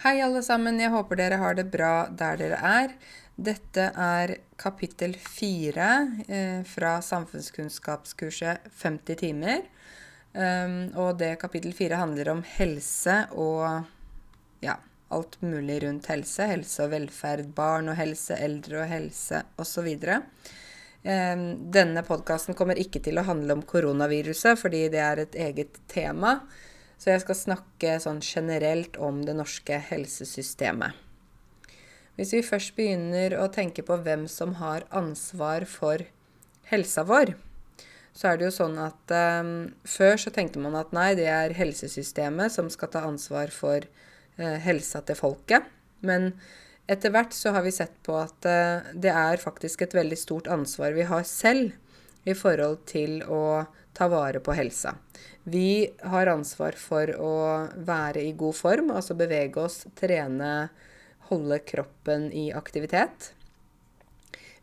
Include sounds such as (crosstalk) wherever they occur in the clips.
Hei, alle sammen. Jeg håper dere har det bra der dere er. Dette er kapittel fire eh, fra samfunnskunnskapskurset 50 timer. Um, og det kapittel fire handler om helse og ja, alt mulig rundt helse. Helse og velferd, barn og helse, eldre og helse osv. Um, denne podkasten kommer ikke til å handle om koronaviruset, fordi det er et eget tema. Så jeg skal snakke sånn generelt om det norske helsesystemet. Hvis vi først begynner å tenke på hvem som har ansvar for helsa vår, så er det jo sånn at um, før så tenkte man at nei, det er helsesystemet som skal ta ansvar for uh, helsa til folket. Men etter hvert så har vi sett på at uh, det er faktisk et veldig stort ansvar vi har selv i forhold til å ta vare på helsa. Vi har ansvar for å være i god form, altså bevege oss, trene, holde kroppen i aktivitet.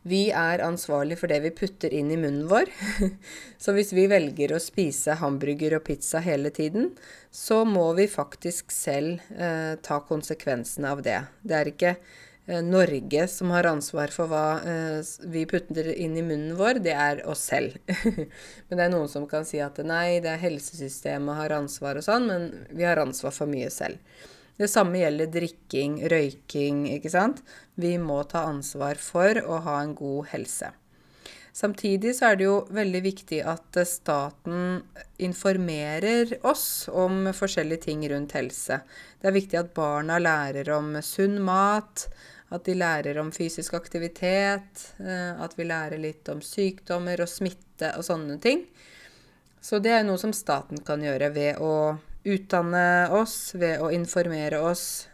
Vi er ansvarlig for det vi putter inn i munnen vår. (laughs) Så hvis vi velger å spise hamburger og pizza hele tiden, så må vi faktisk selv eh, ta konsekvensene av det. Det er ikke Norge som har ansvar for hva eh, vi putter inn i munnen vår, det er oss selv. (laughs) men det er noen som kan si at nei, det er helsesystemet har ansvar og sånn, men vi har ansvar for mye selv. Det samme gjelder drikking, røyking, ikke sant. Vi må ta ansvar for å ha en god helse. Samtidig så er det jo veldig viktig at staten informerer oss om forskjellige ting rundt helse. Det er viktig at barna lærer om sunn mat, at de lærer om fysisk aktivitet, eh, at vi lærer litt om sykdommer og smitte og sånne ting. Så det er noe som staten kan gjøre ved å utdanne oss, ved å informere oss,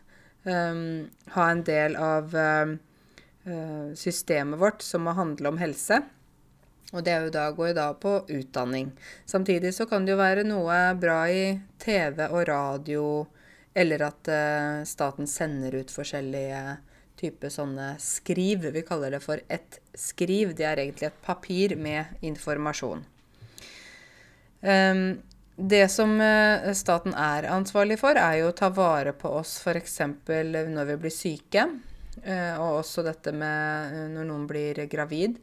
um, ha en del av um, systemet vårt som må handle om helse. Og det jo da, går jo da på utdanning. Samtidig så kan det jo være noe bra i TV og radio, eller at uh, staten sender ut forskjellige type sånne skriv. Vi kaller det for et skriv. Det er egentlig et papir med informasjon. Um, det som uh, staten er ansvarlig for, er jo å ta vare på oss f.eks. når vi blir syke. Uh, og også dette med uh, når noen blir gravid.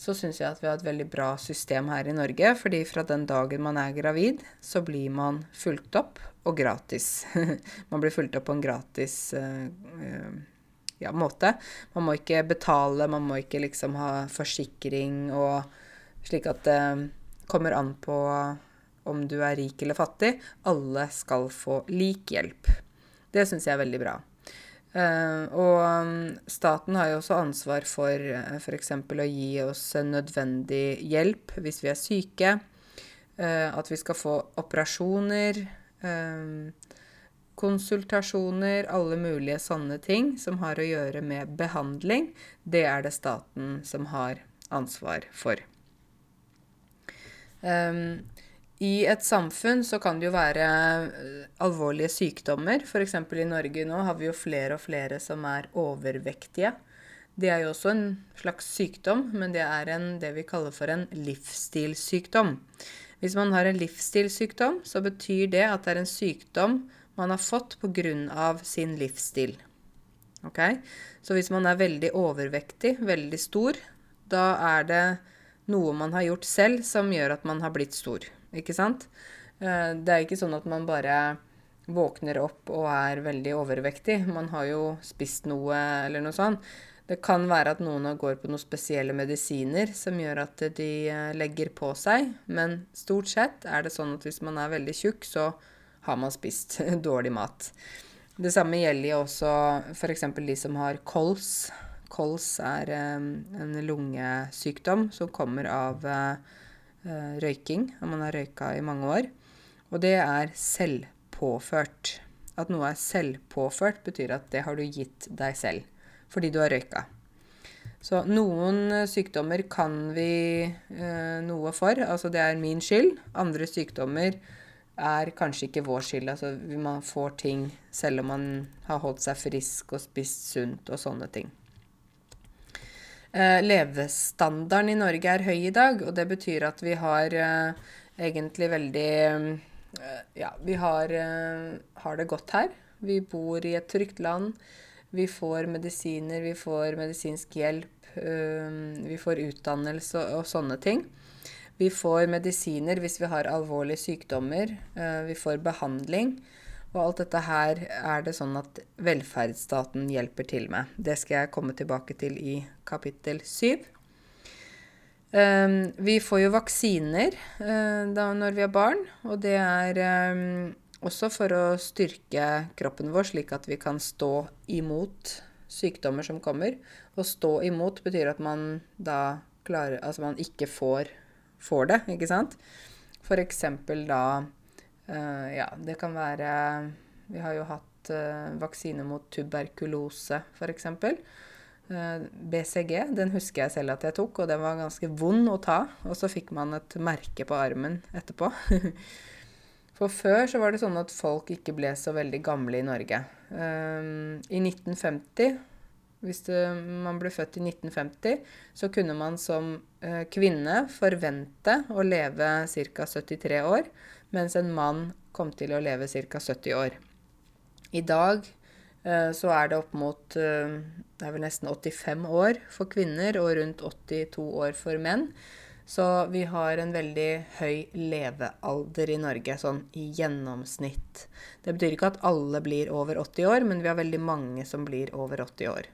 Så syns jeg at vi har et veldig bra system her i Norge. fordi fra den dagen man er gravid, så blir man fulgt opp, og gratis. (laughs) man blir fulgt opp på en gratis ja, måte. Man må ikke betale, man må ikke liksom ha forsikring og slik at det kommer an på om du er rik eller fattig. Alle skal få lik hjelp. Det syns jeg er veldig bra. Uh, og um, staten har jo også ansvar for uh, f.eks. å gi oss nødvendig hjelp hvis vi er syke. Uh, at vi skal få operasjoner. Uh, konsultasjoner, alle mulige sånne ting som har å gjøre med behandling, det er det staten som har ansvar for. Um, I et samfunn så kan det jo være uh, alvorlige sykdommer. F.eks. i Norge nå har vi jo flere og flere som er overvektige. Det er jo også en slags sykdom, men det er en, det vi kaller for en livsstilssykdom. Hvis man har en livsstilssykdom, så betyr det at det er en sykdom man har fått pga. sin livsstil. Okay? Så hvis man er veldig overvektig, veldig stor, da er det noe man har gjort selv som gjør at man har blitt stor. Ikke sant? Eh, det er ikke sånn at man bare våkner opp og er veldig overvektig. Man har jo spist noe eller noe sånt. Det kan være at noen går på noen spesielle medisiner som gjør at de eh, legger på seg, men stort sett er det sånn at hvis man er veldig tjukk, så har man spist (laughs) dårlig mat. Det samme gjelder jo også f.eks. de som har kols. Kols er en lungesykdom som kommer av eh, røyking, om man har røyka i mange år. Og det er selvpåført. At noe er selvpåført, betyr at det har du gitt deg selv fordi du har røyka. Så noen sykdommer kan vi eh, noe for, altså det er min skyld. Andre sykdommer er kanskje ikke vår skyld. Altså, man får ting selv om man har holdt seg frisk og spist sunt og sånne ting. Eh, levestandarden i Norge er høy i dag, og det betyr at vi har eh, egentlig veldig eh, Ja, vi har, eh, har, det godt her. Vi bor i et trygt land. Vi får medisiner, vi får medisinsk hjelp, vi får utdannelse og, og sånne ting. Vi får medisiner hvis vi har alvorlige sykdommer. Vi får behandling. Og alt dette her er det sånn at velferdsstaten hjelper til med. Det skal jeg komme tilbake til i kapittel syv. Um, vi får jo vaksiner da når vi er barn, og det er um, også for å styrke kroppen vår, slik at vi kan stå imot sykdommer som kommer. Å stå imot betyr at man da klarer Altså man ikke får, får det, ikke sant? Eksempel da uh, Ja, det kan være Vi har jo hatt uh, vaksine mot tuberkulose, for eksempel. Eh, BCG, den husker jeg selv at jeg tok, og den var ganske vond å ta. Og så fikk man et merke på armen etterpå. (laughs) For før så var det sånn at folk ikke ble så veldig gamle i Norge. Um, I 1950, hvis det, man ble født i 1950, så kunne man som eh, kvinne forvente å leve ca. 73 år, mens en mann kom til å leve ca. 70 år. I dag eh, så er det opp mot eh, det er vel nesten 85 år for kvinner og rundt 82 år for menn. Så vi har en veldig høy levealder i Norge, sånn i gjennomsnitt. Det betyr ikke at alle blir over 80 år, men vi har veldig mange som blir over 80 år.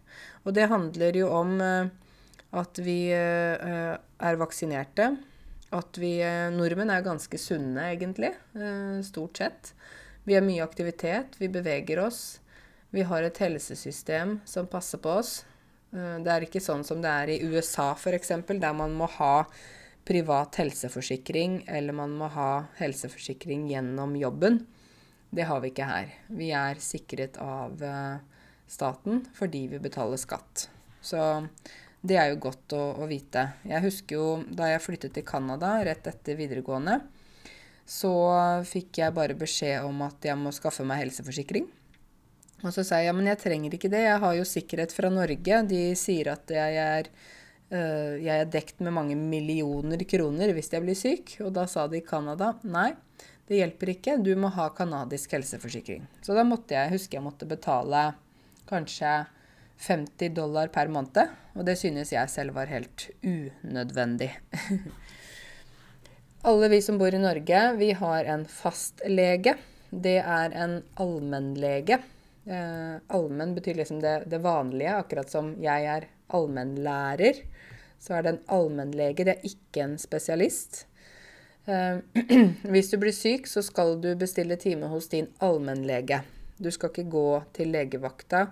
Og det handler jo om eh, at vi eh, er vaksinerte. At vi eh, nordmenn er ganske sunne, egentlig. Stort sett. Vi har mye aktivitet, vi beveger oss. Vi har et helsesystem som passer på oss. Eh, det er ikke sånn som det er i USA f.eks., der man må ha privat helseforsikring, eller man må ha helseforsikring gjennom jobben. Det har vi ikke her. Vi er sikret av eh, staten fordi vi betaler skatt. Så det er jo godt å, å vite. Jeg husker jo da jeg flyttet til Canada rett etter videregående, så fikk jeg bare beskjed om at jeg må skaffe meg helseforsikring. Og så sa jeg men jeg trenger ikke det, jeg har jo sikkerhet fra Norge. De sier at jeg er, uh, jeg er dekt med mange millioner kroner hvis jeg blir syk. Og da sa de i Canada nei, det hjelper ikke, du må ha canadisk helseforsikring. Så da måtte jeg, huske jeg måtte betale kanskje 50 dollar per måned. Og det synes jeg selv var helt unødvendig. (laughs) Alle vi som bor i Norge, vi har en fastlege. Det er en allmennlege. Eh, allmenn betyr liksom det, det, vanlige, akkurat som jeg er allmennlærer. Så er det en allmennlege, det er ikke en spesialist. Eh, (clears throat) hvis du blir syk, så skal du bestille time hos din allmennlege. Du skal ikke gå til legevakta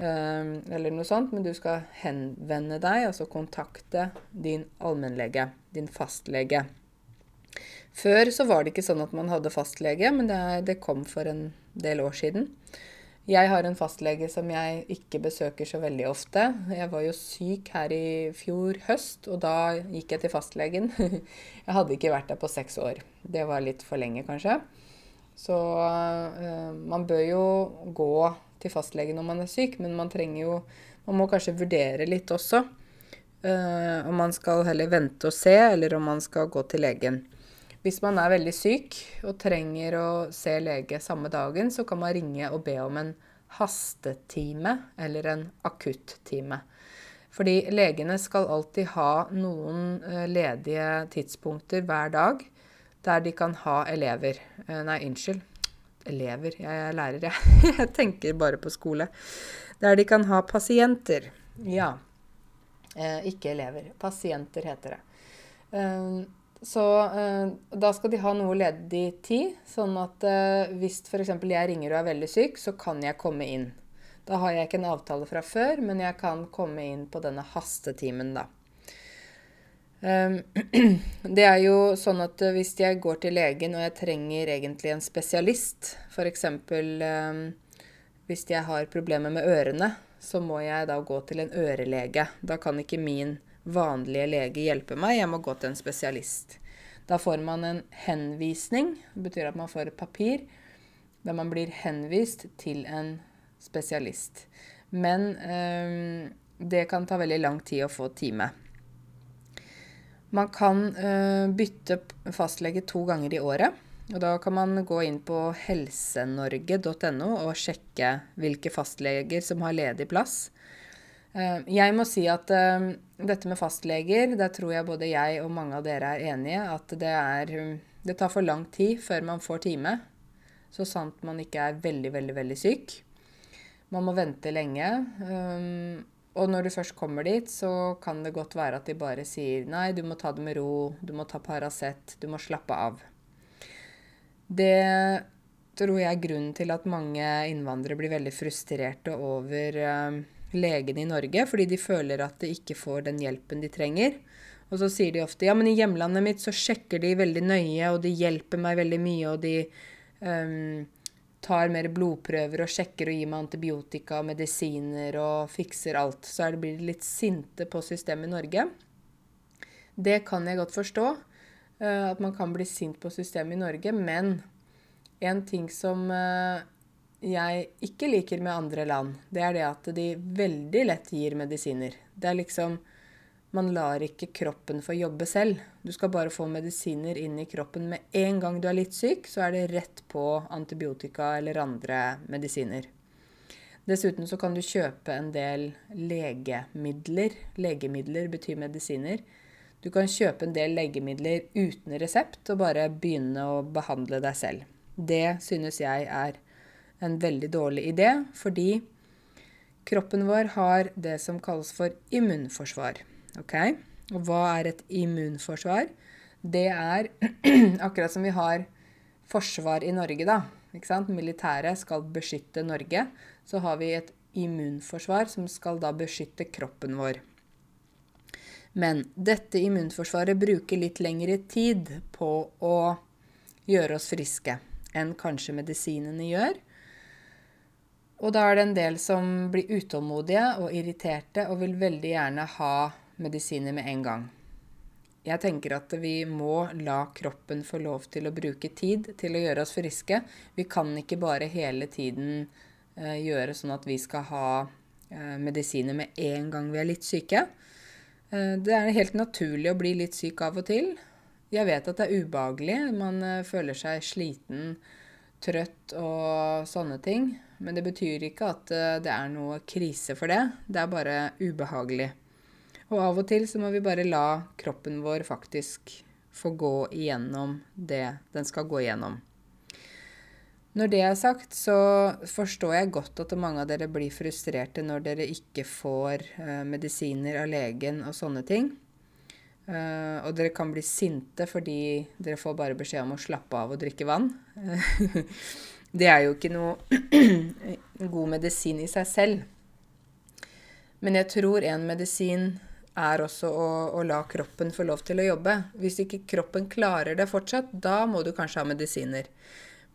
eh, eller noe sånt, men du skal henvende deg, altså kontakte din allmennlege, din fastlege. Før så var det ikke sånn at man hadde fastlege, men det, det kom for en del år siden. Jeg har en fastlege som jeg ikke besøker så veldig ofte. Jeg var jo syk her i fjor høst, og da gikk jeg til fastlegen. (laughs) Jeg hadde ikke vært der på seks år. Det var litt for lenge, kanskje. Så øh, man bør jo gå til fastlegen når man er syk, men man trenger jo Man må kanskje vurdere litt også. Uh, om man skal heller vente og se, eller om man skal gå til legen. Hvis man er veldig syk og trenger å se lege samme dagen, så kan man ringe og be om en hastetime eller en akuttime. Fordi legene skal alltid ha noen eh, ledige tidspunkter hver dag der de kan ha elever. Eh, nei, unnskyld. Elever. Jeg er lærer, jeg. (laughs) Jeg tenker bare på skole. Der de kan ha pasienter. Ja. Eh, ikke elever. Pasienter heter det. Så eh, da skal de ha noe ledig tid, sånn at eh, hvis f.eks. jeg ringer og er veldig syk, så kan jeg komme inn. Da har jeg ikke en avtale fra før, men jeg kan komme inn på denne hastetimen, da. Um, (clears throat) det er jo sånn at eh, hvis jeg går til legen og jeg trenger egentlig en spesialist, f.eks. Um, hvis jeg har problemer med ørene, så må jeg da gå til en ørelege. Da kan ikke min vanlige lege hjelpe meg, jeg må gå til en spesialist. Da får man en henvisning, det betyr at man får et papir der man blir henvist til en spesialist. Men øh, det kan ta veldig lang tid å få time. Man kan øh, bytte fastlege to ganger i året. Og da kan man gå inn på helsenorge.no og sjekke hvilke fastleger som har ledig plass. Eh, jeg må si at eh, dette med fastleger, der tror jeg både jeg og mange av dere er enige, at det, er, det tar for lang tid før man får time. Så sant man ikke er veldig, veldig, veldig syk. Man må vente lenge. Um, og når du først kommer dit, så kan det godt være at de bare sier nei, du må ta det med ro, du må ta Paracet, du må slappe av. Det tror jeg er grunnen til at mange innvandrere blir veldig frustrerte over uh, legene i Norge, fordi de føler at de ikke får den hjelpen de trenger. Og så sier de ofte ja, men i hjemlandet mitt så sjekker de veldig nøye, og de hjelper meg veldig mye, og de um, tar mer blodprøver og sjekker og gir meg antibiotika og medisiner og fikser alt. Så er det blir litt sinte på systemet i Norge. Det kan jeg godt forstå, uh, at man kan bli sint på systemet i Norge. Men en ting som eh, jeg ikke liker med andre land, det er det at de veldig lett gir medisiner. Det er liksom man lar ikke kroppen få jobbe selv. Du skal bare få medisiner inn i kroppen med en gang du er litt syk, så er det rett på antibiotika eller andre medisiner. Dessuten så kan du kjøpe en del legemidler. Legemidler betyr medisiner. Du kan kjøpe en del legemidler uten resept og bare begynne å behandle deg selv. Det synes jeg er en veldig dårlig idé, fordi kroppen vår har det som kalles for immunforsvar. Okay? Og hva er et immunforsvar? Det er (clears throat) akkurat som vi har forsvar i Norge, da. Militæret skal beskytte Norge. Så har vi et immunforsvar som skal da beskytte kroppen vår. Men dette immunforsvaret bruker litt lengre tid på å gjøre oss friske enn kanskje medisinene gjør. Og da er det en del som blir utålmodige og irriterte og vil veldig gjerne ha medisiner med en gang. Jeg tenker at vi må la kroppen få lov til å bruke tid til å gjøre oss friske. Vi kan ikke bare hele tiden eh, gjøre sånn at vi skal ha eh, medisiner med en gang vi er litt syke. Eh, det er helt naturlig å bli litt syk av og til. Jeg vet at det er ubehagelig. Man føler seg sliten, trøtt og sånne ting. Men det betyr ikke at eh, det er noe krise for det. Det er bare ubehagelig. Og av og til så må vi bare la kroppen vår faktisk få gå igjennom det den skal gå igjennom. Når det er sagt, så forstår jeg godt at mange av dere blir frustrerte når dere ikke får uh, medisiner av legen og sånne ting. Uh, og dere kan bli sinte fordi dere får bare beskjed om å slappe av og drikke vann. (laughs) det er jo ikke noe (clears throat) god medisin i seg selv. Men jeg tror en medisin er også å, å, la kroppen få lov til å jobbe. Hvis ikke kroppen klarer det fortsatt, da må du kanskje ha medisiner.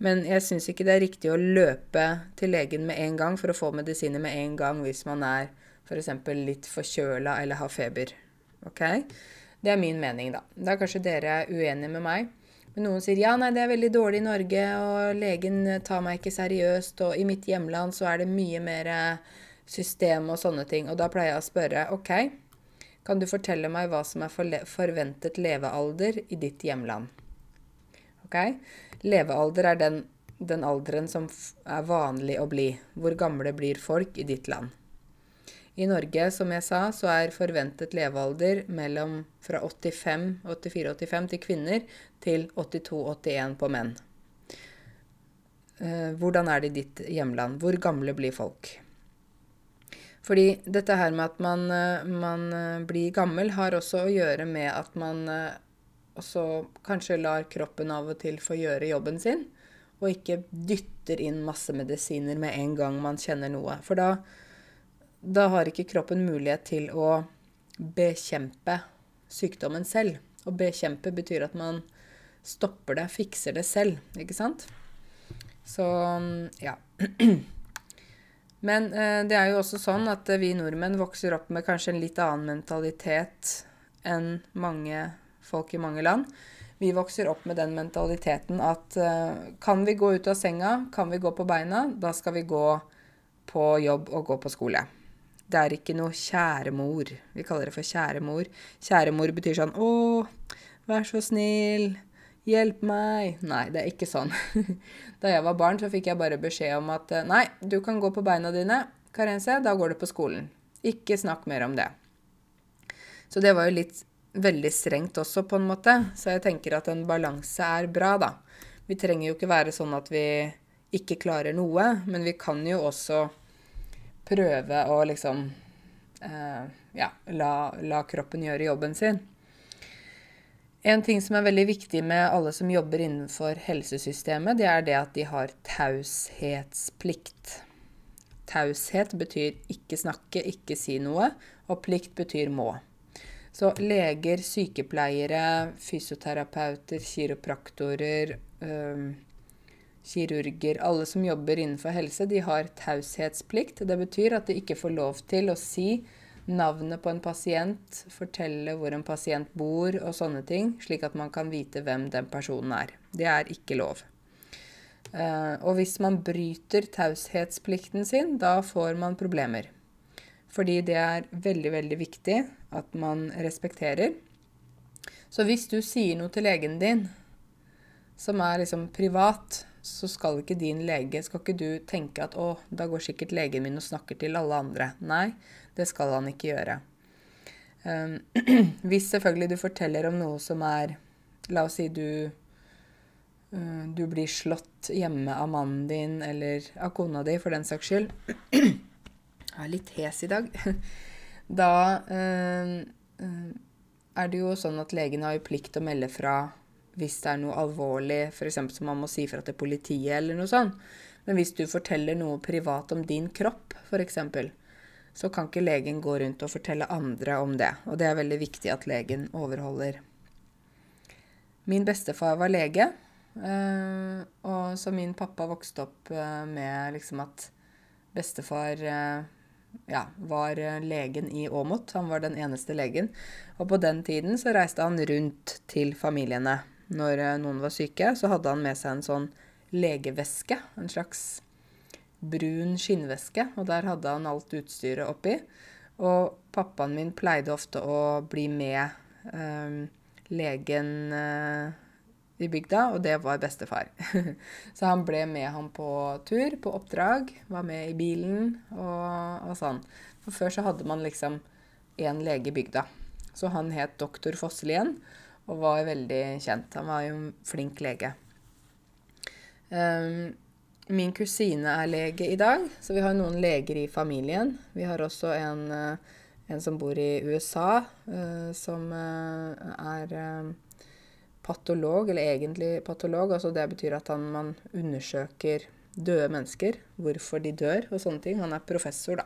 Men jeg syns ikke det er riktig å løpe til legen med en gang for å få medisiner med en gang hvis man er f.eks. litt forkjøla eller har feber. Ok? Det er min mening, da. Da er kanskje dere uenige med meg. Men noen sier ja, nei, det er veldig dårlig i Norge, og legen tar meg ikke seriøst, og i mitt hjemland så er det mye mer system og sånne ting. Og da pleier jeg å spørre OK, kan du fortelle meg hva som er forventet levealder i ditt hjemland? Ok? Levealder er den, den alderen som er vanlig å bli. Hvor gamle blir folk i ditt land? I Norge, som jeg sa, så er forventet levealder mellom fra 85, 84-85 til kvinner til 82-81 på menn. Eh, hvordan er det i ditt hjemland? Hvor gamle blir folk? Fordi dette her med at man, eh, man, eh, blir gammel, har også å gjøre med at man også kanskje lar kroppen av og til få gjøre jobben sin, og ikke dytter inn masse medisiner med en gang man kjenner noe. For da, da har ikke kroppen mulighet til å bekjempe sykdommen selv. Å bekjempe betyr at man stopper det, fikser det selv, ikke sant? Så ja. (clears throat) Men eh, det er jo også sånn at eh, vi nordmenn vokser opp med kanskje en litt annen mentalitet enn mange folk i mange land. Vi vokser opp med den mentaliteten at eh, kan vi gå ut av senga, kan vi gå på beina, da skal vi gå på jobb og gå på skole. Det er ikke noe kjære mor. Vi kaller det for kjære mor. Kjære mor betyr sånn Å, vær så snill. 'Hjelp meg!' Nei, det er ikke sånn. (laughs) Da jeg var barn, så fikk jeg bare beskjed om at 'Nei, du kan gå på beina dine, Karense. Da går du på skolen. Ikke snakk mer om det.' Så det var jo litt veldig strengt også, på en måte. Så jeg tenker at en balanse er bra, da. Vi trenger jo ikke være sånn at vi ikke klarer noe, men vi kan jo også prøve å liksom eh, ja, la, la kroppen gjøre jobben sin. En ting som er veldig viktig med alle som jobber innenfor helsesystemet, det er det at de har taushetsplikt. Taushet betyr ikke snakke, ikke si noe, og plikt betyr må. Så leger, sykepleiere, fysioterapeuter, kiropraktorer, øh, kirurger Alle som jobber innenfor helse, de har taushetsplikt. Det betyr at de ikke får lov til å si navnet på en pasient, fortelle hvor en pasient bor og sånne ting, slik at man kan vite hvem den personen er. Det er ikke lov. Uh, og hvis man bryter taushetsplikten sin, da får man problemer. Fordi det er veldig, veldig viktig at man respekterer. Så hvis du sier noe til legen din som er liksom privat, så skal ikke din lege Skal ikke du tenke at 'å, da går sikkert legen min og snakker til alle andre'. Nei, det skal han ikke gjøre. Um, (clears throat) hvis selvfølgelig du forteller om noe som er La oss si du uh, du blir slått hjemme av mannen din eller av kona di, for den saks skyld. (clears throat) Jeg er litt hes i dag. (laughs) Da uh, er det jo sånn at legen har jo plikt å melde fra hvis det er noe alvorlig, f.eks. som man må si fra til politiet eller noe sånt. Men hvis du forteller noe privat om din kropp, f.eks., så kan ikke legen gå rundt og fortelle andre om det. Og det er veldig viktig at legen overholder. Min bestefar var lege, øh, og så min pappa vokste opp med liksom at bestefar ja, var eh, legen i Åmot. Han var den eneste legen. Og på den tiden så reiste han rundt til familiene. Når eh, noen var syke, så hadde han med seg en sånn legeveske. En slags brun skinnveske. Og der hadde han alt utstyret oppi. Og pappaen min pleide ofte å bli med eh, legen eh, i bygda, og det var bestefar. (laughs) så han ble med ham på tur, på oppdrag, var med i bilen og, og sånn. For før så hadde man liksom én lege i bygda. Så han het doktor Fosselien og var veldig kjent. Han var jo en flink lege. Um, min kusine er lege i dag, så vi har noen leger i familien. Vi har også en, eh, en som bor i USA, uh, som uh, er uh, patolog, eller egentlig patolog. altså Det betyr at han, man undersøker døde mennesker, hvorfor de dør og sånne ting. Han er professor, da.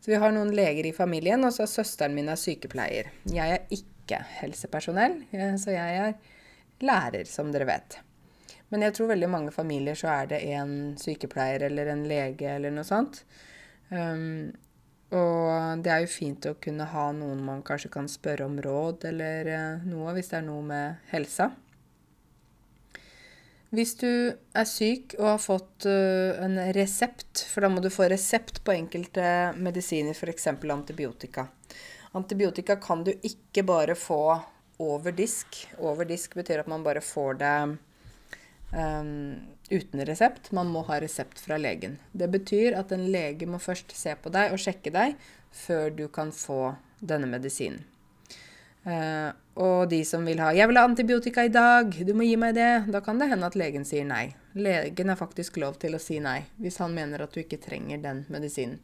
Så vi har noen leger i familien, og så er søsteren min er sykepleier. Jeg er ikke helsepersonell, så jeg er lærer, som dere vet. Men jeg tror veldig mange familier så er det en sykepleier eller en lege eller noe sånt. Um, og det er jo fint å kunne ha noen man kanskje kan spørre om råd eller eh, noe, hvis det er noe med helsa. Hvis du er syk og har fått uh, en resept, for da må du få resept på enkelte medisiner, f.eks. antibiotika. Antibiotika kan du ikke bare få over disk. Over disk betyr at man bare får det um, uten resept. Man må ha resept fra legen. Det betyr at en lege må først se på deg og sjekke deg før du kan få denne medisinen. Uh, og de som vil ha 'Jeg vil ha antibiotika i dag. Du må gi meg det.' Da kan det hende at legen sier nei. Legen er faktisk lov til å si nei hvis han mener at du ikke trenger den medisinen.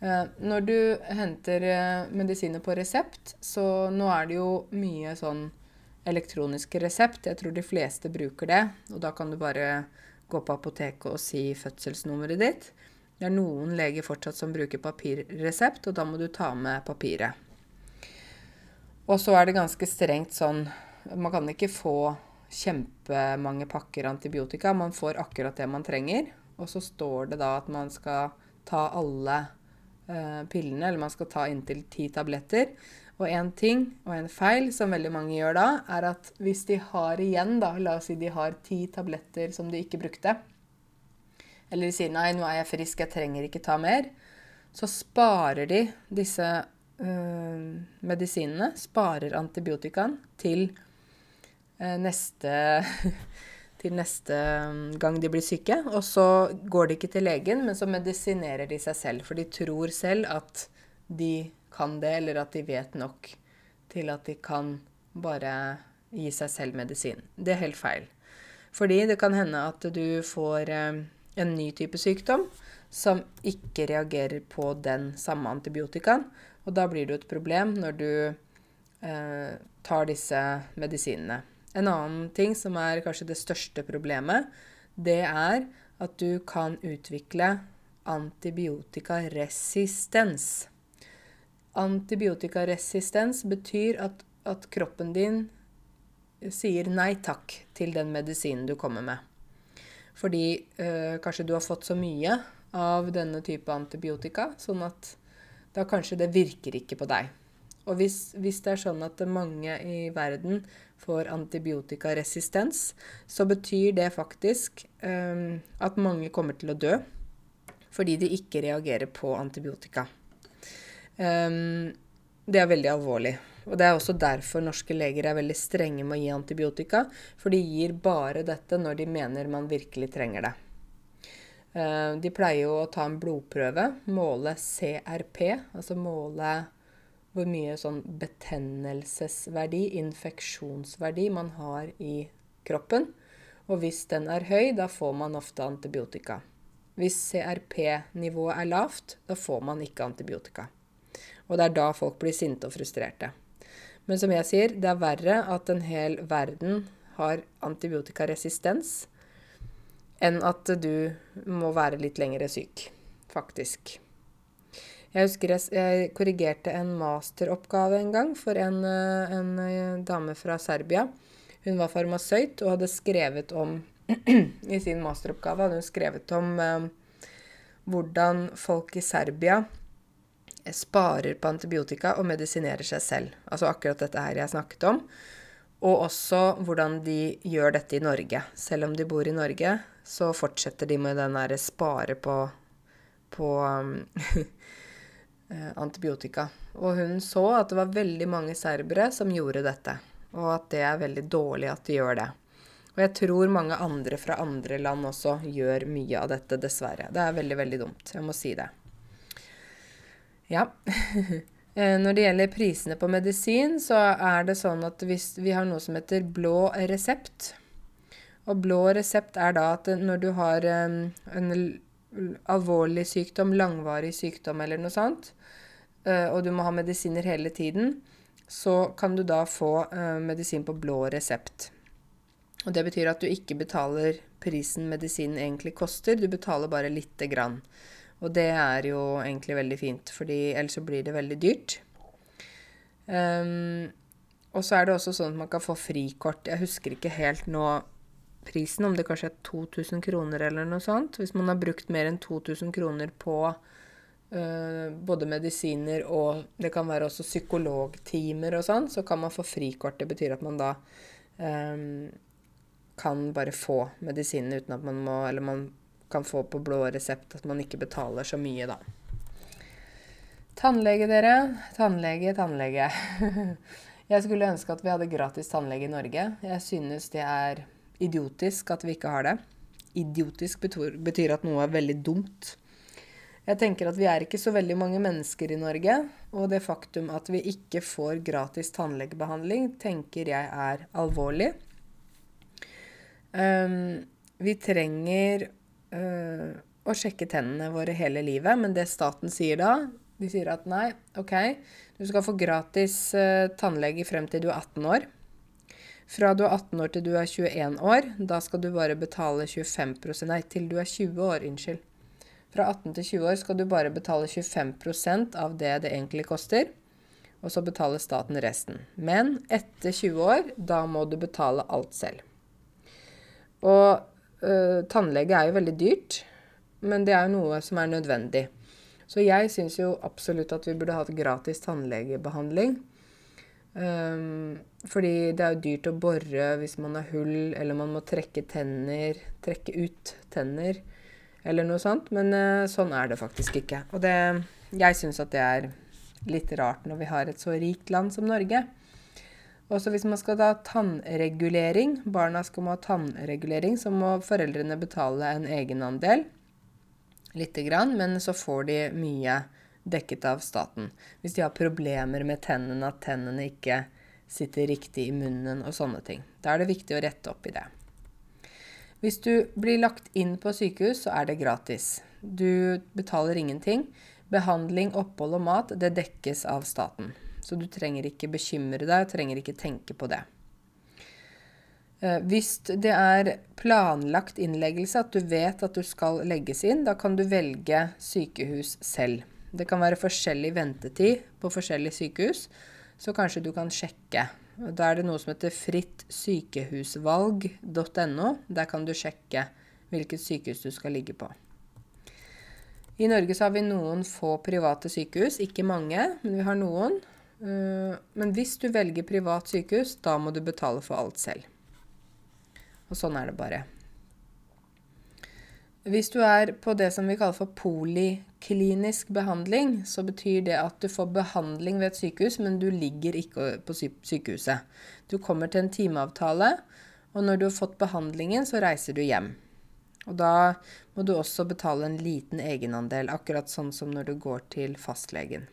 Uh, når du henter uh, medisiner på resept, så nå er det jo mye sånn elektronisk resept. Jeg tror de fleste bruker det. Og da kan du bare gå på apoteket og si fødselsnummeret ditt. Det er noen leger fortsatt som bruker papirresept, og da må du ta med papiret. Og så er det ganske strengt sånn Man kan ikke få kjempemange pakker antibiotika. Man får akkurat det man trenger. Og så står det da at man skal ta alle eh, pillene, eller man skal ta inntil ti tabletter. Og en ting og en feil som veldig mange gjør da, er at hvis de har igjen, da, la oss si de har ti tabletter som de ikke brukte, eller de sier 'nei, nå er jeg frisk, jeg trenger ikke ta mer', så sparer de disse øh, medisinene, sparer antibiotikaen, til øh, neste (laughs) til neste mm, gang de blir syke. Og så går de ikke til legen, men så medisinerer de seg selv. For de tror selv at de kan det, eller at de vet nok til at de kan bare gi seg selv medisin. Det er helt feil. Fordi det kan hende at du får eh, en ny type sykdom som ikke reagerer på den samme antibiotikaen. Og da blir det et problem når du eh, tar disse medisinene. En annen ting som er kanskje det største problemet, det er at du kan utvikle antibiotikaresistens. Antibiotikaresistens betyr at, at kroppen din sier nei takk til den medisinen du kommer med. Fordi øh, kanskje du har fått så mye av denne type antibiotika, sånn at da kanskje det virker ikke på deg. Og hvis, hvis, det er sånn at mange i verden får antibiotikaresistens, så betyr det faktisk um, at mange kommer til å dø fordi de ikke reagerer på antibiotika. Um, det er veldig alvorlig. Og det er også derfor norske leger er veldig strenge med å gi antibiotika. For de gir bare dette når de mener man virkelig trenger det. Uh, de pleier jo å ta en blodprøve, måle CRP, altså måle hvor mye sånn betennelsesverdi, infeksjonsverdi, man har i kroppen. Og hvis den er høy, da får man ofte antibiotika. Hvis CRP-nivået er lavt, da får man ikke antibiotika. Og det er da folk blir sinte og frustrerte. Men som jeg sier, det er verre at en hel verden har antibiotikaresistens enn at du må være litt lengre syk, faktisk. Jeg husker jeg, jeg korrigerte en masteroppgave en gang for en, eh, en, eh, dame fra Serbia. Hun var farmasøyt og hadde skrevet om (clears throat) I sin masteroppgave hadde hun skrevet om eh, hvordan folk i Serbia sparer på antibiotika og medisinerer seg selv. Altså akkurat dette her jeg snakket om. Og også hvordan de gjør dette i Norge. Selv om de bor i Norge, så fortsetter de med den derre spare på, på Eh, (laughs) antibiotika. Og hun så at det var veldig mange serbere som gjorde dette, og at det er veldig dårlig at de gjør det. Og jeg tror mange andre fra andre land også gjør mye av dette, dessverre. Det er veldig, veldig dumt. Jeg må si det. Ja. (laughs) Eh, når det gjelder prisene på medisin, så er det sånn at hvis vi har noe som heter blå resept Og blå resept er da at når du har en, en alvorlig sykdom, langvarig sykdom eller noe sånt, Eh, og du må ha medisiner hele tiden, så kan du da få eh, medisin på blå resept. Og det betyr at du ikke betaler prisen medisinen egentlig koster, du betaler bare lite grann. Og det er jo egentlig veldig fint, fordi ellers så blir det veldig dyrt. Um, og så er det også sånn at man kan få frikort. Jeg husker ikke helt nå prisen, om det kanskje er 2000 kroner eller noe sånt. Hvis man har brukt mer enn 2000 kroner på Uh, både medisiner og det kan være også psykologtimer og sånn, så kan man få frikort. Det betyr at man da um, kan bare få medisinene uten at man må Eller man kan få på blå resept at man ikke betaler så mye, da. Tannlege, dere. Tannlege, tannlege. (laughs) Jeg skulle ønske at vi hadde gratis tannlege i Norge. Jeg synes det er idiotisk at vi ikke har det. Idiotisk betyr at noe er veldig dumt. Jeg tenker at vi er ikke så veldig mange mennesker i Norge, og det faktum at vi ikke får gratis tannlegebehandling, tenker jeg er alvorlig. Um, vi trenger uh, å sjekke tennene våre hele livet, men det staten sier da De sier at nei, OK, du skal få gratis uh, tannlege frem til du er 18 år. Fra du er 18 år til du er 21 år, da skal du bare betale 25% Nei, til du er 20 år, unnskyld. Fra 18 til 20 år skal du bare betale 25% av det det egentlig koster, og så betaler staten resten. Men etter 20 år, da må du betale alt selv. Og øh, tannlege er jo veldig dyrt, men det er jo noe som er nødvendig. Så jeg syns jo absolutt at vi burde hatt gratis tannlegebehandling. Um, fordi det er jo dyrt å bore hvis man har hull, eller man må trekke tenner, trekke ut tenner eller noe sånt. Men uh, sånn er det faktisk ikke. Og det, jeg syns at det er litt rart når vi har et så rikt land som Norge. Også hvis man skal ha tannregulering, barna skal må ha tannregulering, så må foreldrene betale en egenandel. Lite grann, men så får de mye dekket av staten. Hvis de har problemer med tennene, at tennene ikke sitter riktig i munnen og sånne ting. Da er det viktig å rette opp i det. Hvis du blir lagt inn på sykehus, så er det gratis. Du betaler ingenting. Behandling, opphold og mat, det dekkes av staten. Så du trenger ikke bekymre deg, trenger ikke tenke på det. Eh, hvis det er planlagt innleggelse, at du vet at du skal legges inn, da kan du velge sykehus selv. Det kan være forskjellig ventetid på forskjellige sykehus, så kanskje du kan sjekke. Da er det noe som heter frittsykehusvalg.no. Der kan du sjekke hvilket sykehus du skal ligge på. I Norge så har vi noen få private sykehus, ikke mange, men vi har noen. Eh, men hvis du velger privat sykehus, da må du betale for alt selv. Og sånn er det bare. Hvis du er på det som vi kaller for poliklinisk behandling, så betyr det at du får behandling ved et sykehus, men du ligger ikke på sykehuset. Du kommer til en timeavtale, og når du har fått behandlingen, så reiser du hjem. Og da må du også betale en liten egenandel, akkurat sånn som når du går til fastlegen.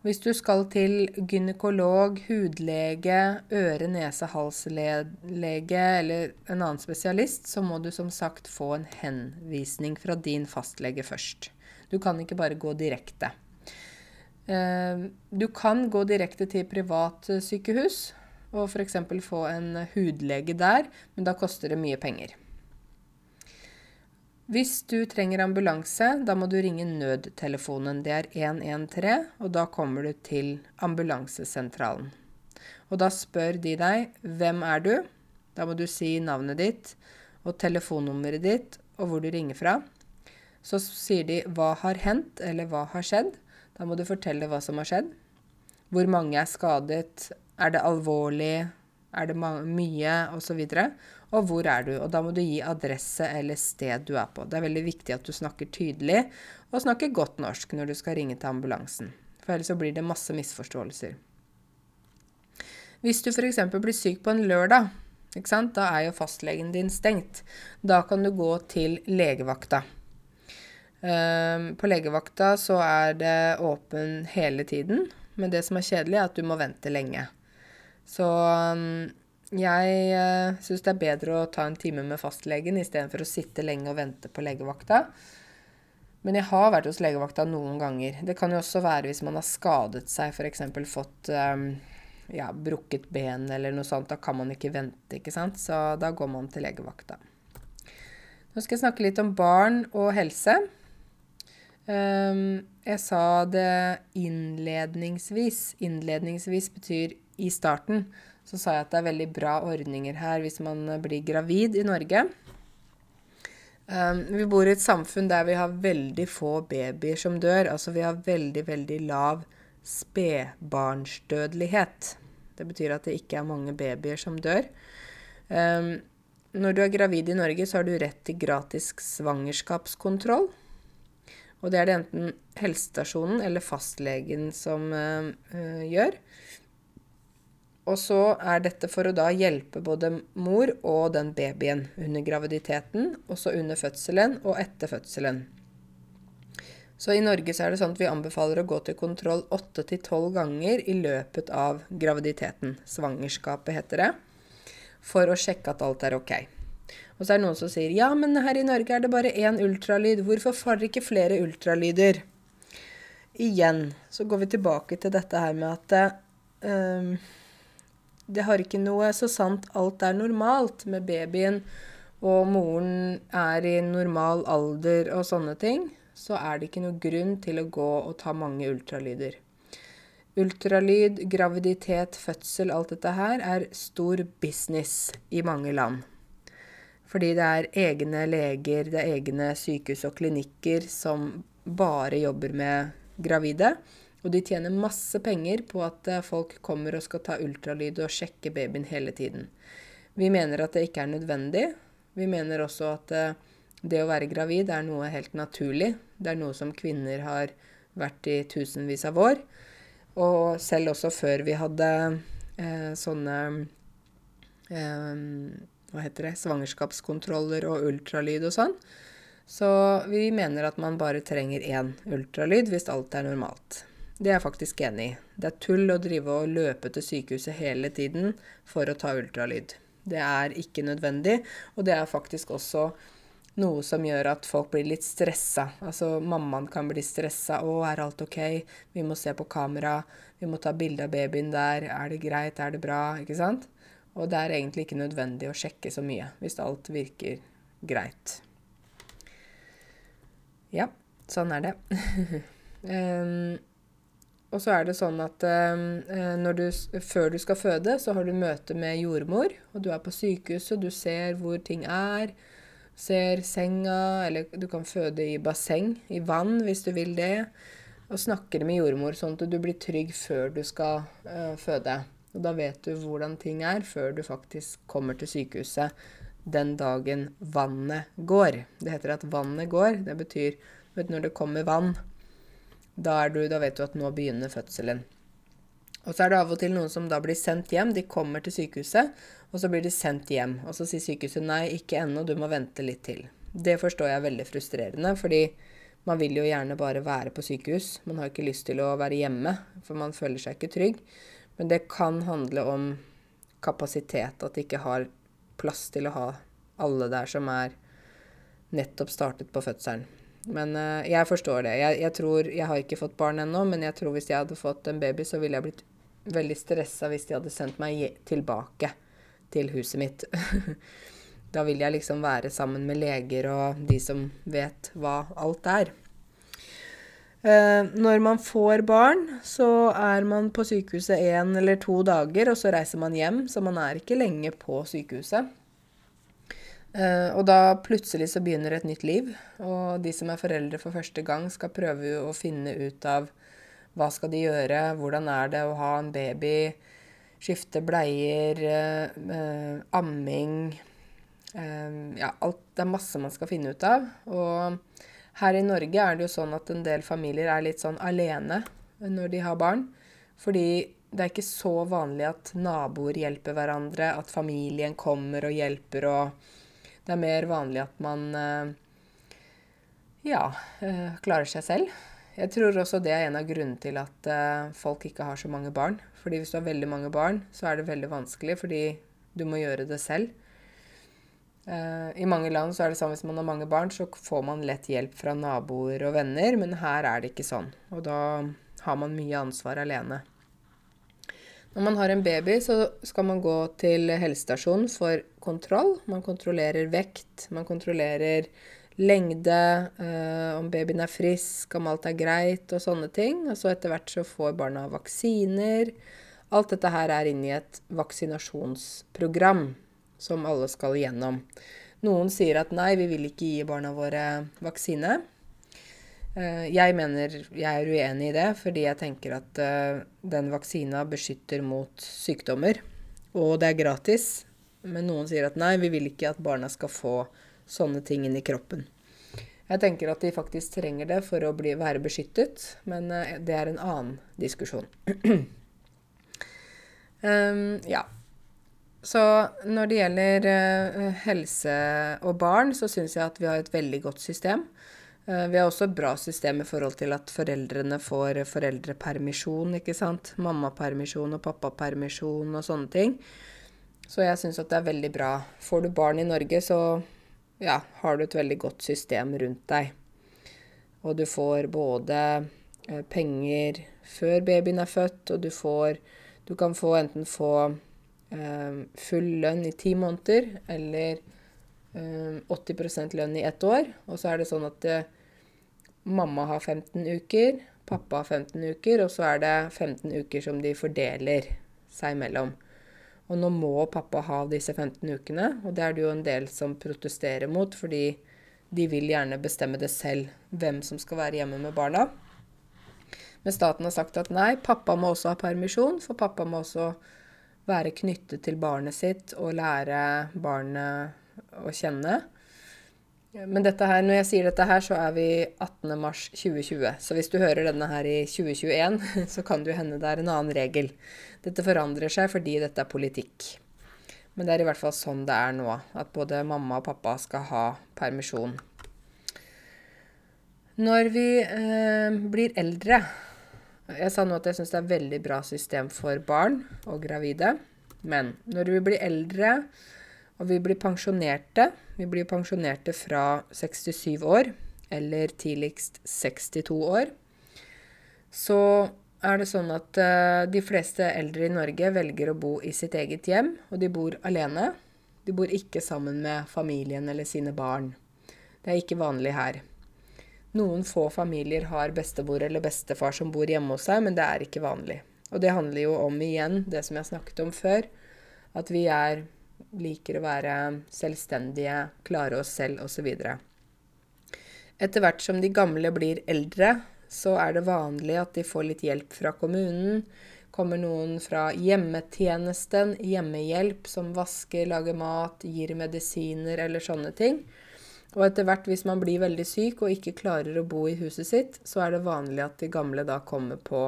Hvis du skal til gynekolog, hudlege, øre-, nese-, halslege eller en annen spesialist, så må du som sagt få en henvisning fra din fastlege først. Du kan ikke bare gå direkte. Eh, du kan gå direkte til privat sykehus og f.eks. få en hudlege der, men da koster det mye penger. Hvis du trenger ambulanse, da må du ringe nødtelefonen. Det er 113, og da kommer du til ambulansesentralen. Og da spør de deg 'Hvem er du?' Da må du si navnet ditt og telefonnummeret ditt og hvor du ringer fra. Så sier de 'Hva har hendt?' eller 'Hva har skjedd?' Da må du fortelle hva som har skjedd. Hvor mange er skadet? Er det alvorlig? Er det mye? Og så videre og hvor er du? Og da må du gi adresse eller sted du er på. Det er veldig viktig at du snakker tydelig og snakker godt norsk når du skal ringe til ambulansen. For ellers så blir det masse misforståelser. Hvis du f.eks. blir syk på en lørdag, da er jo fastlegen din stengt. Da kan du gå til legevakta. Ehm, på legevakta så er det åpen hele tiden, men det som er kjedelig, er at du må vente lenge. Så jeg uh, syns det er bedre å ta en time med fastlegen istedenfor å sitte lenge og vente på legevakta. Men jeg har vært hos legevakta noen ganger. Det kan jo også være hvis man har skadet seg, f.eks. fått um, ja, brukket ben eller noe sånt. Da kan man ikke vente, ikke sant. Så da går man til legevakta. Nå skal jeg snakke litt om barn og helse. Um, jeg sa det innledningsvis. Innledningsvis betyr i starten så sa jeg at det er veldig bra ordninger her hvis man blir gravid i Norge. Um, vi bor i et samfunn der vi har veldig få babyer som dør. Altså vi har veldig, veldig lav spedbarnsdødelighet. Det betyr at det ikke er mange babyer som dør. Um, når du er gravid i Norge, så har du rett til gratis svangerskapskontroll. Og det er det enten helsestasjonen eller fastlegen som uh, uh, gjør. Og så er dette for å da hjelpe både mor og den babyen under graviditeten, også under fødselen og etter fødselen. Så i Norge så er det sånn at vi anbefaler å gå til kontroll 8-12 ganger i løpet av graviditeten. Svangerskapet heter det. For å sjekke at alt er ok. Og så er det noen som sier ja, men her i Norge er det bare én ultralyd. Hvorfor får dere ikke flere ultralyder? Igjen så går vi tilbake til dette her med at um, det har ikke noe så sant alt er normalt med babyen, og moren er i normal alder og sånne ting, så er det ikke noe grunn til å gå og ta mange ultralyder. Ultralyd, graviditet, fødsel, alt dette her er stor business i mange land. Fordi det er egne leger, det er egne sykehus og klinikker som bare jobber med gravide. Og de tjener masse penger på at eh, folk kommer og skal ta ultralyd og sjekke babyen hele tiden. Vi mener at det ikke er nødvendig. Vi mener også at eh, det å være gravid er noe helt naturlig. Det er noe som kvinner har vært i tusenvis av år. Og selv også før vi hadde eh, sånne eh, Hva heter det Svangerskapskontroller og ultralyd og sånn. Så vi mener at man bare trenger én ultralyd hvis alt er normalt. Det er jeg faktisk enig i. Det er tull å drive og løpe til sykehuset hele tiden for å ta ultralyd. Det er ikke nødvendig, og det er faktisk også noe som gjør at folk blir litt stressa. Altså mammaen kan bli stressa. 'Å, er alt ok? Vi må se på kamera. Vi må ta bilde av babyen der. Er det greit? Er det bra?' Ikke sant? Og det er egentlig ikke nødvendig å sjekke så mye hvis alt virker greit. Ja, sånn er det. (laughs) um, og så er det sånn at um, du, før du skal føde, så har du møte med jordmor. Og du er på sykehuset, du ser hvor ting er ser senga, eller du kan føde i basseng, i vann hvis du vil det. Og snakker med jordmor sånn at du blir trygg før du skal uh, føde. Og da vet du hvordan ting er før du faktisk kommer til sykehuset den dagen vannet går. Det heter at vannet går. Det betyr vet, når det kommer vann, da, du, da vet du at nå begynner fødselen. Og så er det av og til noen som da blir sendt hjem. De kommer til sykehuset, og så blir de sendt hjem. Og så sier sykehuset nei, ikke ennå, du må vente litt til. Det forstår jeg er veldig frustrerende, fordi man vil jo gjerne bare være på sykehus. Man har ikke lyst til å være hjemme, for man føler seg ikke trygg. Men det kan handle om kapasitet, at de ikke har plass til å ha alle der som er nettopp startet på fødselen. Men uh, jeg forstår det. Jeg, jeg, tror, jeg har ikke fått barn ennå, men jeg tror hvis jeg hadde fått en baby, så ville jeg blitt veldig stressa hvis de hadde sendt meg tilbake til huset mitt. (laughs) da vil jeg liksom være sammen med leger og de som vet hva alt er. Uh, når man får barn, så er man på sykehuset én eller to dager, og så reiser man hjem, så man er ikke lenge på sykehuset. Eh, og da plutselig så begynner et nytt liv, og de som er foreldre for første gang, skal prøve å finne ut av hva skal de gjøre? Hvordan er det å ha en baby? Skifte bleier, eh, eh, amming Ja, alt, det er masse man skal finne ut av. Og her i Norge er det jo sånn at en del familier er litt sånn alene når de har barn. Fordi det er ikke så vanlig at naboer hjelper hverandre, at familien kommer og hjelper og Det er mer vanlig at man eh, ja, eh, klarer seg selv. Jeg tror også det er en av grunnene til at uh, folk ikke har så mange barn. Fordi hvis du har veldig mange barn, så er det veldig vanskelig fordi du må gjøre det selv. I mange land så er det sånn hvis man har mange barn, så får man lett hjelp fra naboer og venner, men her er det ikke sånn. Og da har man mye ansvar alene. Når man har en baby, så skal man gå til helsestasjonen for kontroll. Man kontrollerer vekt, man kontrollerer lengde, eh, om babyen er frisk, om alt er greit og sånne ting. Og så etter hvert så får barna vaksiner. Alt dette her er inne i et vaksinasjonsprogram som alle skal igjennom. Noen sier at nei, vi vil ikke gi barna våre vaksine. Eh, jeg mener jeg er uenig i det, fordi jeg tenker at eh, den vaksina beskytter mot sykdommer. Og det er gratis. Men noen sier at nei, vi vil ikke at barna skal få sånne ting inn i kroppen. Jeg tenker at de faktisk trenger det for å bli, være beskyttet, men uh, det er en annen diskusjon. um, (clears throat) ja. Så når det gjelder uh, helse og barn, så syns jeg at vi har et veldig godt system. Uh, vi har også et bra system i forhold til at foreldrene får foreldrepermisjon, ikke sant. Mammapermisjon og pappapermisjon og sånne ting. Så jeg syns at det er veldig bra. Får du barn i Norge, så ja, har du et veldig godt system rundt deg. Og du får både eh, penger før babyen er født, og du får Du kan få enten få eh, full lønn i ti måneder eller eh, 80% lønn i ett år. Og så er det sånn at eh, mamma har 15 uker, pappa har 15 uker, og så er det 15 uker som de fordeler seg imellom. Og nå må pappa ha disse 15 ukene, og det er det jo en del som protesterer mot, fordi de vil gjerne bestemme det selv, hvem som skal være hjemme med barna. Men staten har sagt at nei, pappa må også ha permisjon, for pappa må også være knyttet til barnet sitt og lære barnet å kjenne. Men dette her, når jeg sier dette her, så er vi 18. mars 2020. Så hvis du hører denne her i 2021, (laughs) så kan det jo hende det er en annen regel. Dette forandrer seg fordi dette er politikk. Men det er i hvert fall sånn det er nå, at både mamma og pappa skal ha permisjon. Når vi eh, blir eldre Jeg sa nå at jeg syns det er et veldig bra system for barn og gravide. Men når vi blir eldre og vi blir pensjonerte Vi blir pensjonerte fra 67 år, eller tidligst 62 år. Så er det sånn at uh, de fleste eldre i Norge velger å bo i sitt eget hjem, og de bor alene. De bor ikke sammen med familien eller sine barn. Det er ikke vanlig her. Noen få familier har bestemor eller bestefar som bor hjemme hos seg, men det er ikke vanlig. Og det handler jo om igjen det som jeg snakket om før, at vi er liker å være selvstendige, klare oss selv osv. Etter hvert som de gamle blir eldre, så er det vanlig at de får litt hjelp fra kommunen. Kommer noen fra hjemmetjenesten, hjemmehjelp, som vasker, lager mat, gir medisiner eller sånne ting. Og etter hvert, hvis man blir veldig syk og ikke klarer å bo i huset sitt, så er det vanlig at de gamle da kommer på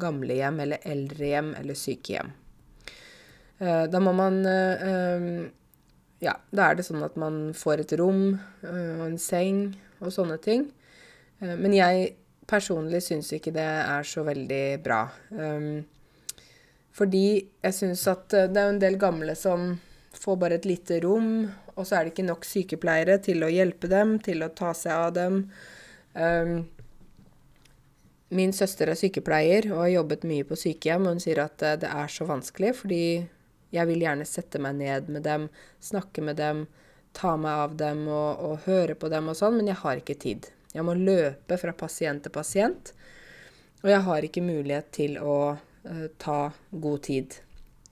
gamlehjem eller eldrehjem eller sykehjem. Eh, da må man eh, eh, Ja, da er det sånn at man får et rom og en seng og sånne ting. Men jeg personlig syns ikke det er så veldig bra. Fordi jeg syns at det er en del gamle som får bare et lite rom, og så er det ikke nok sykepleiere til å hjelpe dem, til å ta seg av dem. Min søster er sykepleier og har jobbet mye på sykehjem, og hun sier at det er så vanskelig fordi jeg vil gjerne sette meg ned med dem, snakke med dem, ta meg av dem og, og høre på dem og sånn, men jeg har ikke tid. Jeg må løpe fra pasient til pasient, og jeg har ikke mulighet til å uh, ta god tid.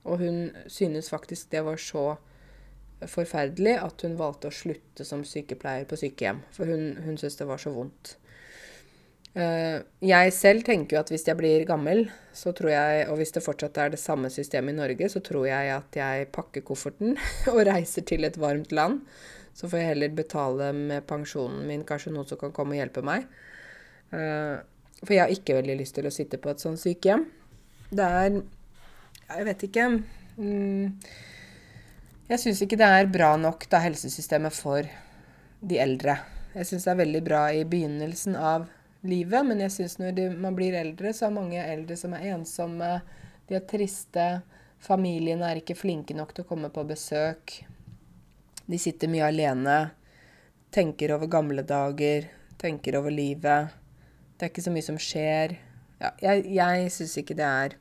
Og hun synes faktisk det var så forferdelig at hun valgte å slutte som sykepleier på sykehjem, for hun, hun syntes det var så vondt. Uh, jeg selv tenker jo at hvis jeg blir gammel, så tror jeg, og hvis det fortsatt er det samme systemet i Norge, så tror jeg at jeg pakker kofferten (laughs) og reiser til et varmt land. Så får jeg heller betale med pensjonen min kanskje noen som kan komme og hjelpe meg. Uh, for jeg har ikke veldig lyst til å sitte på et sånt sykehjem. Det er Jeg vet ikke. Mm, jeg syns ikke det er bra nok, da, helsesystemet for de eldre. Jeg syns det er veldig bra i begynnelsen av livet. Men jeg syns når de, man blir eldre, så er mange eldre som er ensomme. De er triste. Familiene er ikke flinke nok til å komme på besøk. De sitter mye alene. Tenker over gamle dager. Tenker over livet. Det er ikke så mye som skjer. Ja, jeg jeg syns ikke det er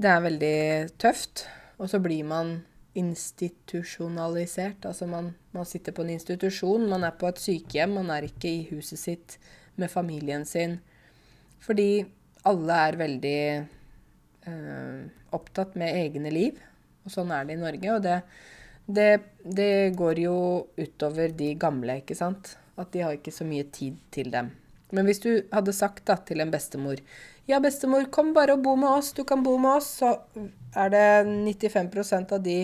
Det er veldig tøft. Og så blir man institusjonalisert. Altså man, man, sitter på en institusjon, man er på et sykehjem, man er ikke i huset sitt med familien sin. Fordi alle er veldig eh, opptatt med egne liv. Og sånn er det i Norge. Og det, det, det, går jo utover de gamle, ikke sant. At de har ikke så mye tid til dem. Men hvis du hadde sagt da til en bestemor Ja, bestemor, kom bare og bo med oss. Du kan bo med oss. Så er det 95% av de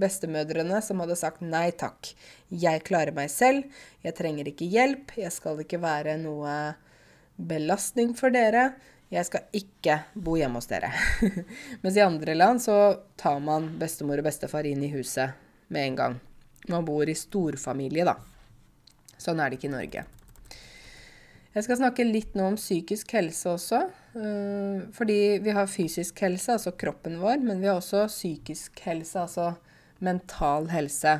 bestemødrene som hadde sagt nei takk. Jeg klarer meg selv. Jeg trenger ikke hjelp. Jeg skal ikke være noe belastning for dere. Jeg skal ikke bo hjemme hos dere. (laughs) Mens i andre land så tar man bestemor og bestefar inn i huset med en gang. Man bor i storfamilie, da. Sånn er det ikke i Norge. Jeg skal snakke litt nå om psykisk helse også. Eh, fordi vi har fysisk helse, altså kroppen vår, men vi har også psykisk helse, altså mental helse.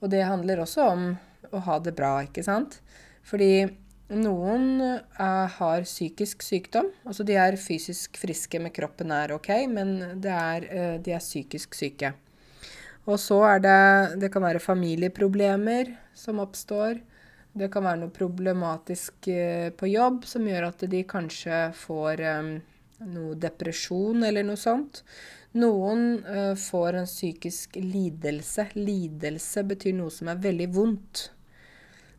Og det handler også om å ha det bra, ikke sant? Fordi noen er, har psykisk sykdom. Altså de er fysisk friske, med kroppen er ok, men er, uh, de er psykisk syke. Og så er det Det kan være familieproblemer som oppstår. Det kan være noe problematisk uh, på jobb som gjør at de kanskje får noe depresjon eller noe sånt. Noen uh, får en psykisk lidelse. Lidelse betyr noe som er veldig vondt.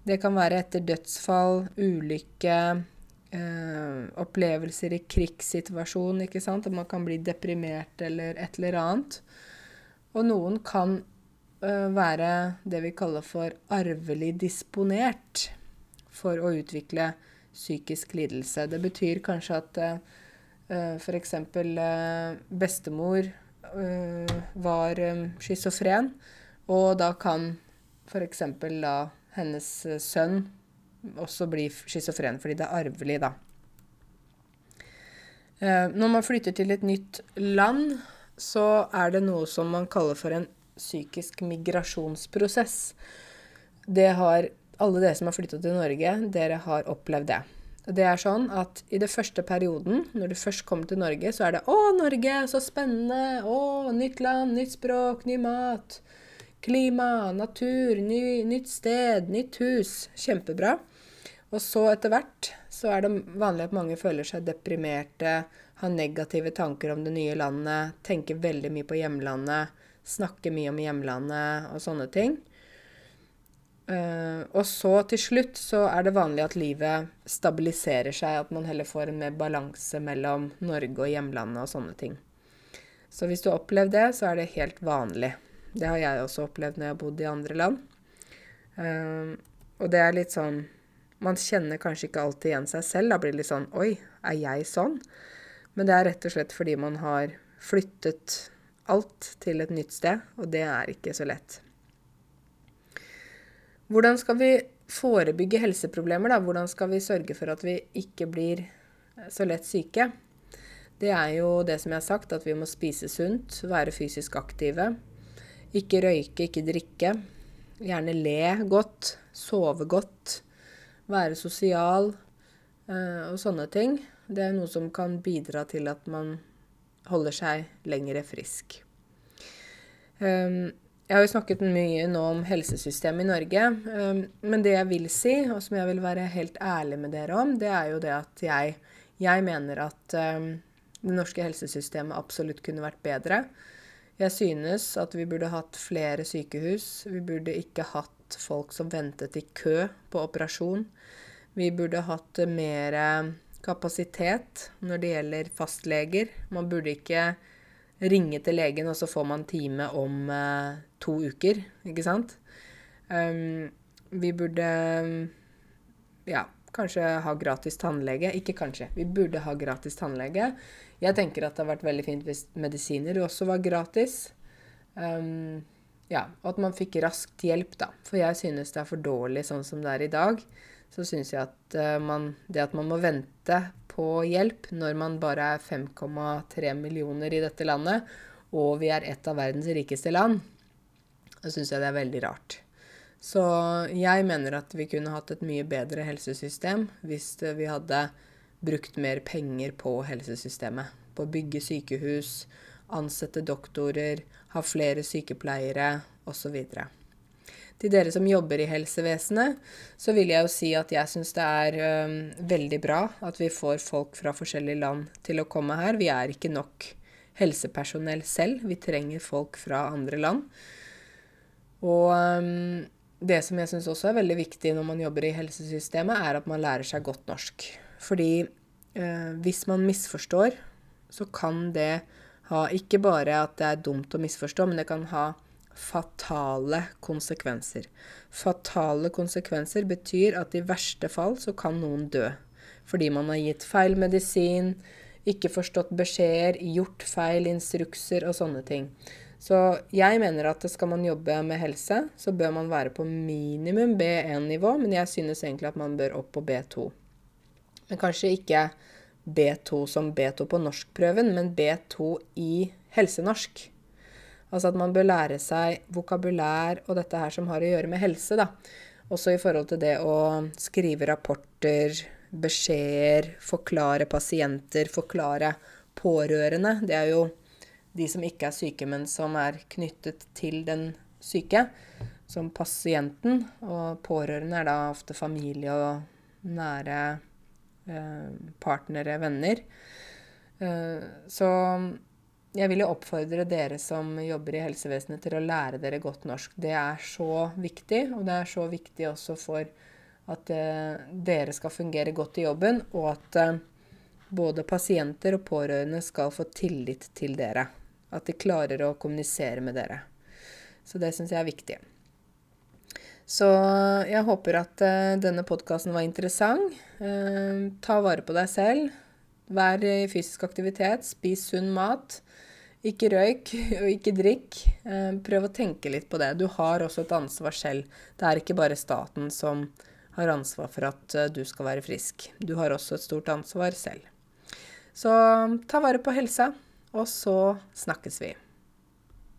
Det kan være etter dødsfall, ulykke, uh, opplevelser i krigssituasjon, ikke sant. At man kan bli deprimert eller et eller annet. Og noen kan uh, være det vi kaller for arvelig disponert for å utvikle psykisk lidelse. Det betyr kanskje at uh, f.eks. Uh, bestemor uh, var schizofren, og da kan f.eks. da hennes sønn også bli schizofren, fordi det er arvelig, da. Eh, når man flytter til et nytt land, så er det noe som man kaller for en psykisk migrasjonsprosess. Det har alle dere som har flytta til Norge, dere har opplevd det. Det er sånn at i den første perioden, når du først kommer til Norge, så er det 'Å, Norge, så spennende! Å, nytt land, nytt språk, ny mat. Klima, natur, ny, nytt sted, nytt hus. Kjempebra. Og så etter hvert så er det vanlig at mange føler seg deprimerte, har negative tanker om det nye landet, tenker veldig mye på hjemlandet, snakker mye om hjemlandet og sånne ting. Uh, og så til slutt så er det vanlig at livet stabiliserer seg, at man heller får en mer balanse mellom Norge og hjemlandet og sånne ting. Så hvis du har opplevd det, så er det helt vanlig. Det har jeg også opplevd når jeg har bodd i andre land. Uh, og det er litt sånn man kjenner kanskje ikke alltid igjen seg selv. Da blir det litt sånn Oi, er jeg sånn? Men det er rett og slett fordi man har flyttet alt til et nytt sted, og det er ikke så lett. Hvordan skal vi forebygge helseproblemer, da? Hvordan skal vi sørge for at vi ikke blir så lett syke? Det er jo det som jeg har sagt, at vi må spise sunt, være fysisk aktive. Ikke røyke, ikke drikke. Gjerne le godt, sove godt være sosial eh, og sånne ting. Det er noe som kan bidra til at man holder seg lengre frisk. Um, jeg har jo snakket mye nå om helsesystemet i Norge. Um, men det jeg vil si, og som jeg vil være helt ærlig med dere om, det er jo det at jeg, jeg mener at um, det norske helsesystemet absolutt kunne vært bedre. Jeg synes at vi burde hatt flere sykehus. Vi burde ikke hatt folk som ventet i kø på operasjon. Vi burde hatt mer kapasitet når det gjelder fastleger. Man burde ikke ringe til legen, og så får man time om eh, to uker, ikke sant? Um, vi burde ja, kanskje ha gratis tannlege. Ikke kanskje, vi burde ha gratis tannlege. Jeg tenker at det har vært veldig fint hvis medisiner også var gratis. Um, ja, og at man fikk raskt hjelp, da. For jeg synes det er for dårlig sånn som det er i dag. Så synes jeg at uh, man, det at man må vente på hjelp når man bare er 5,3 millioner i dette landet, og vi er et av verdens rikeste land, så syns jeg det er veldig rart. Så jeg mener at vi kunne hatt et mye bedre helsesystem hvis vi hadde brukt mer penger på helsesystemet. På å bygge sykehus, ansette doktorer, ha flere sykepleiere osv. Til dere som jobber i helsevesenet, så vil jeg jo si at jeg syns det er ø, veldig bra at vi får folk fra forskjellige land til å komme her. Vi er ikke nok helsepersonell selv. Vi trenger folk fra andre land. Og um, det som jeg syns også er veldig viktig når man jobber i helsesystemet, er at man lærer seg godt norsk. Fordi uh, hvis man misforstår, så kan det ha ikke bare at det er dumt å misforstå, men det kan ha fatale konsekvenser. Fatale konsekvenser betyr at i verste fall så kan noen dø. Fordi man har gitt feil medisin, ikke forstått beskjeder, gjort feil instrukser og sånne ting. Så jeg mener at skal man jobbe med helse, så bør man være på minimum B1-nivå, men jeg synes egentlig at man bør opp på B2. Men kanskje ikke B2 som B2 på norskprøven, men B2 i helsenorsk. Altså at man bør lære seg vokabulær og dette her som har å gjøre med helse, da. Også i forhold til det å skrive rapporter, beskjeder, forklare pasienter, forklare pårørende. Det er jo de som ikke er syke, men som er knyttet til den syke, som pasienten. Og pårørende er da ofte familie og nære Eh, partnere, venner. Eh, så jeg vil jo oppfordre dere som jobber i helsevesenet til å lære dere godt norsk. Det er så viktig, og det er så viktig også for at eh, dere skal fungere godt i jobben, og at både pasienter og pårørende skal få tillit til dere. At de klarer å kommunisere med dere. Så det syns jeg er viktig. Så jeg håper at uh, denne podkasten var interessant. Uh, ta vare på deg selv. Vær i fysisk aktivitet. Spis sunn mat. Ikke røyk (laughs) og ikke drikk. Uh, prøv å tenke litt på det. Du har også et ansvar selv. Det er ikke bare staten som har ansvar for at du skal være frisk. Du har også et stort ansvar selv. Så ta vare på helsa, og så snakkes vi.